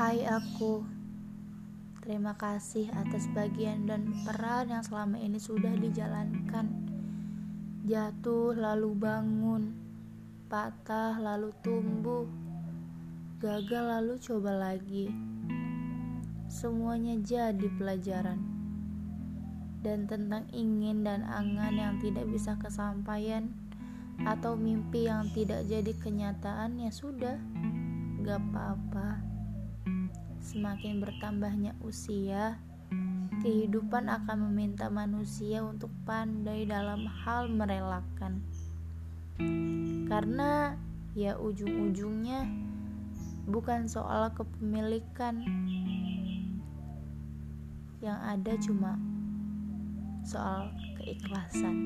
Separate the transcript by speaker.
Speaker 1: Hai aku, terima kasih atas bagian dan peran yang selama ini sudah dijalankan. Jatuh lalu bangun, patah lalu tumbuh, gagal lalu coba lagi. Semuanya jadi pelajaran. Dan tentang ingin dan angan yang tidak bisa kesampaian atau mimpi yang tidak jadi kenyataan ya sudah, gak apa-apa. Semakin bertambahnya usia, kehidupan akan meminta manusia untuk pandai dalam hal merelakan. Karena ya ujung-ujungnya bukan soal kepemilikan. Yang ada cuma soal keikhlasan.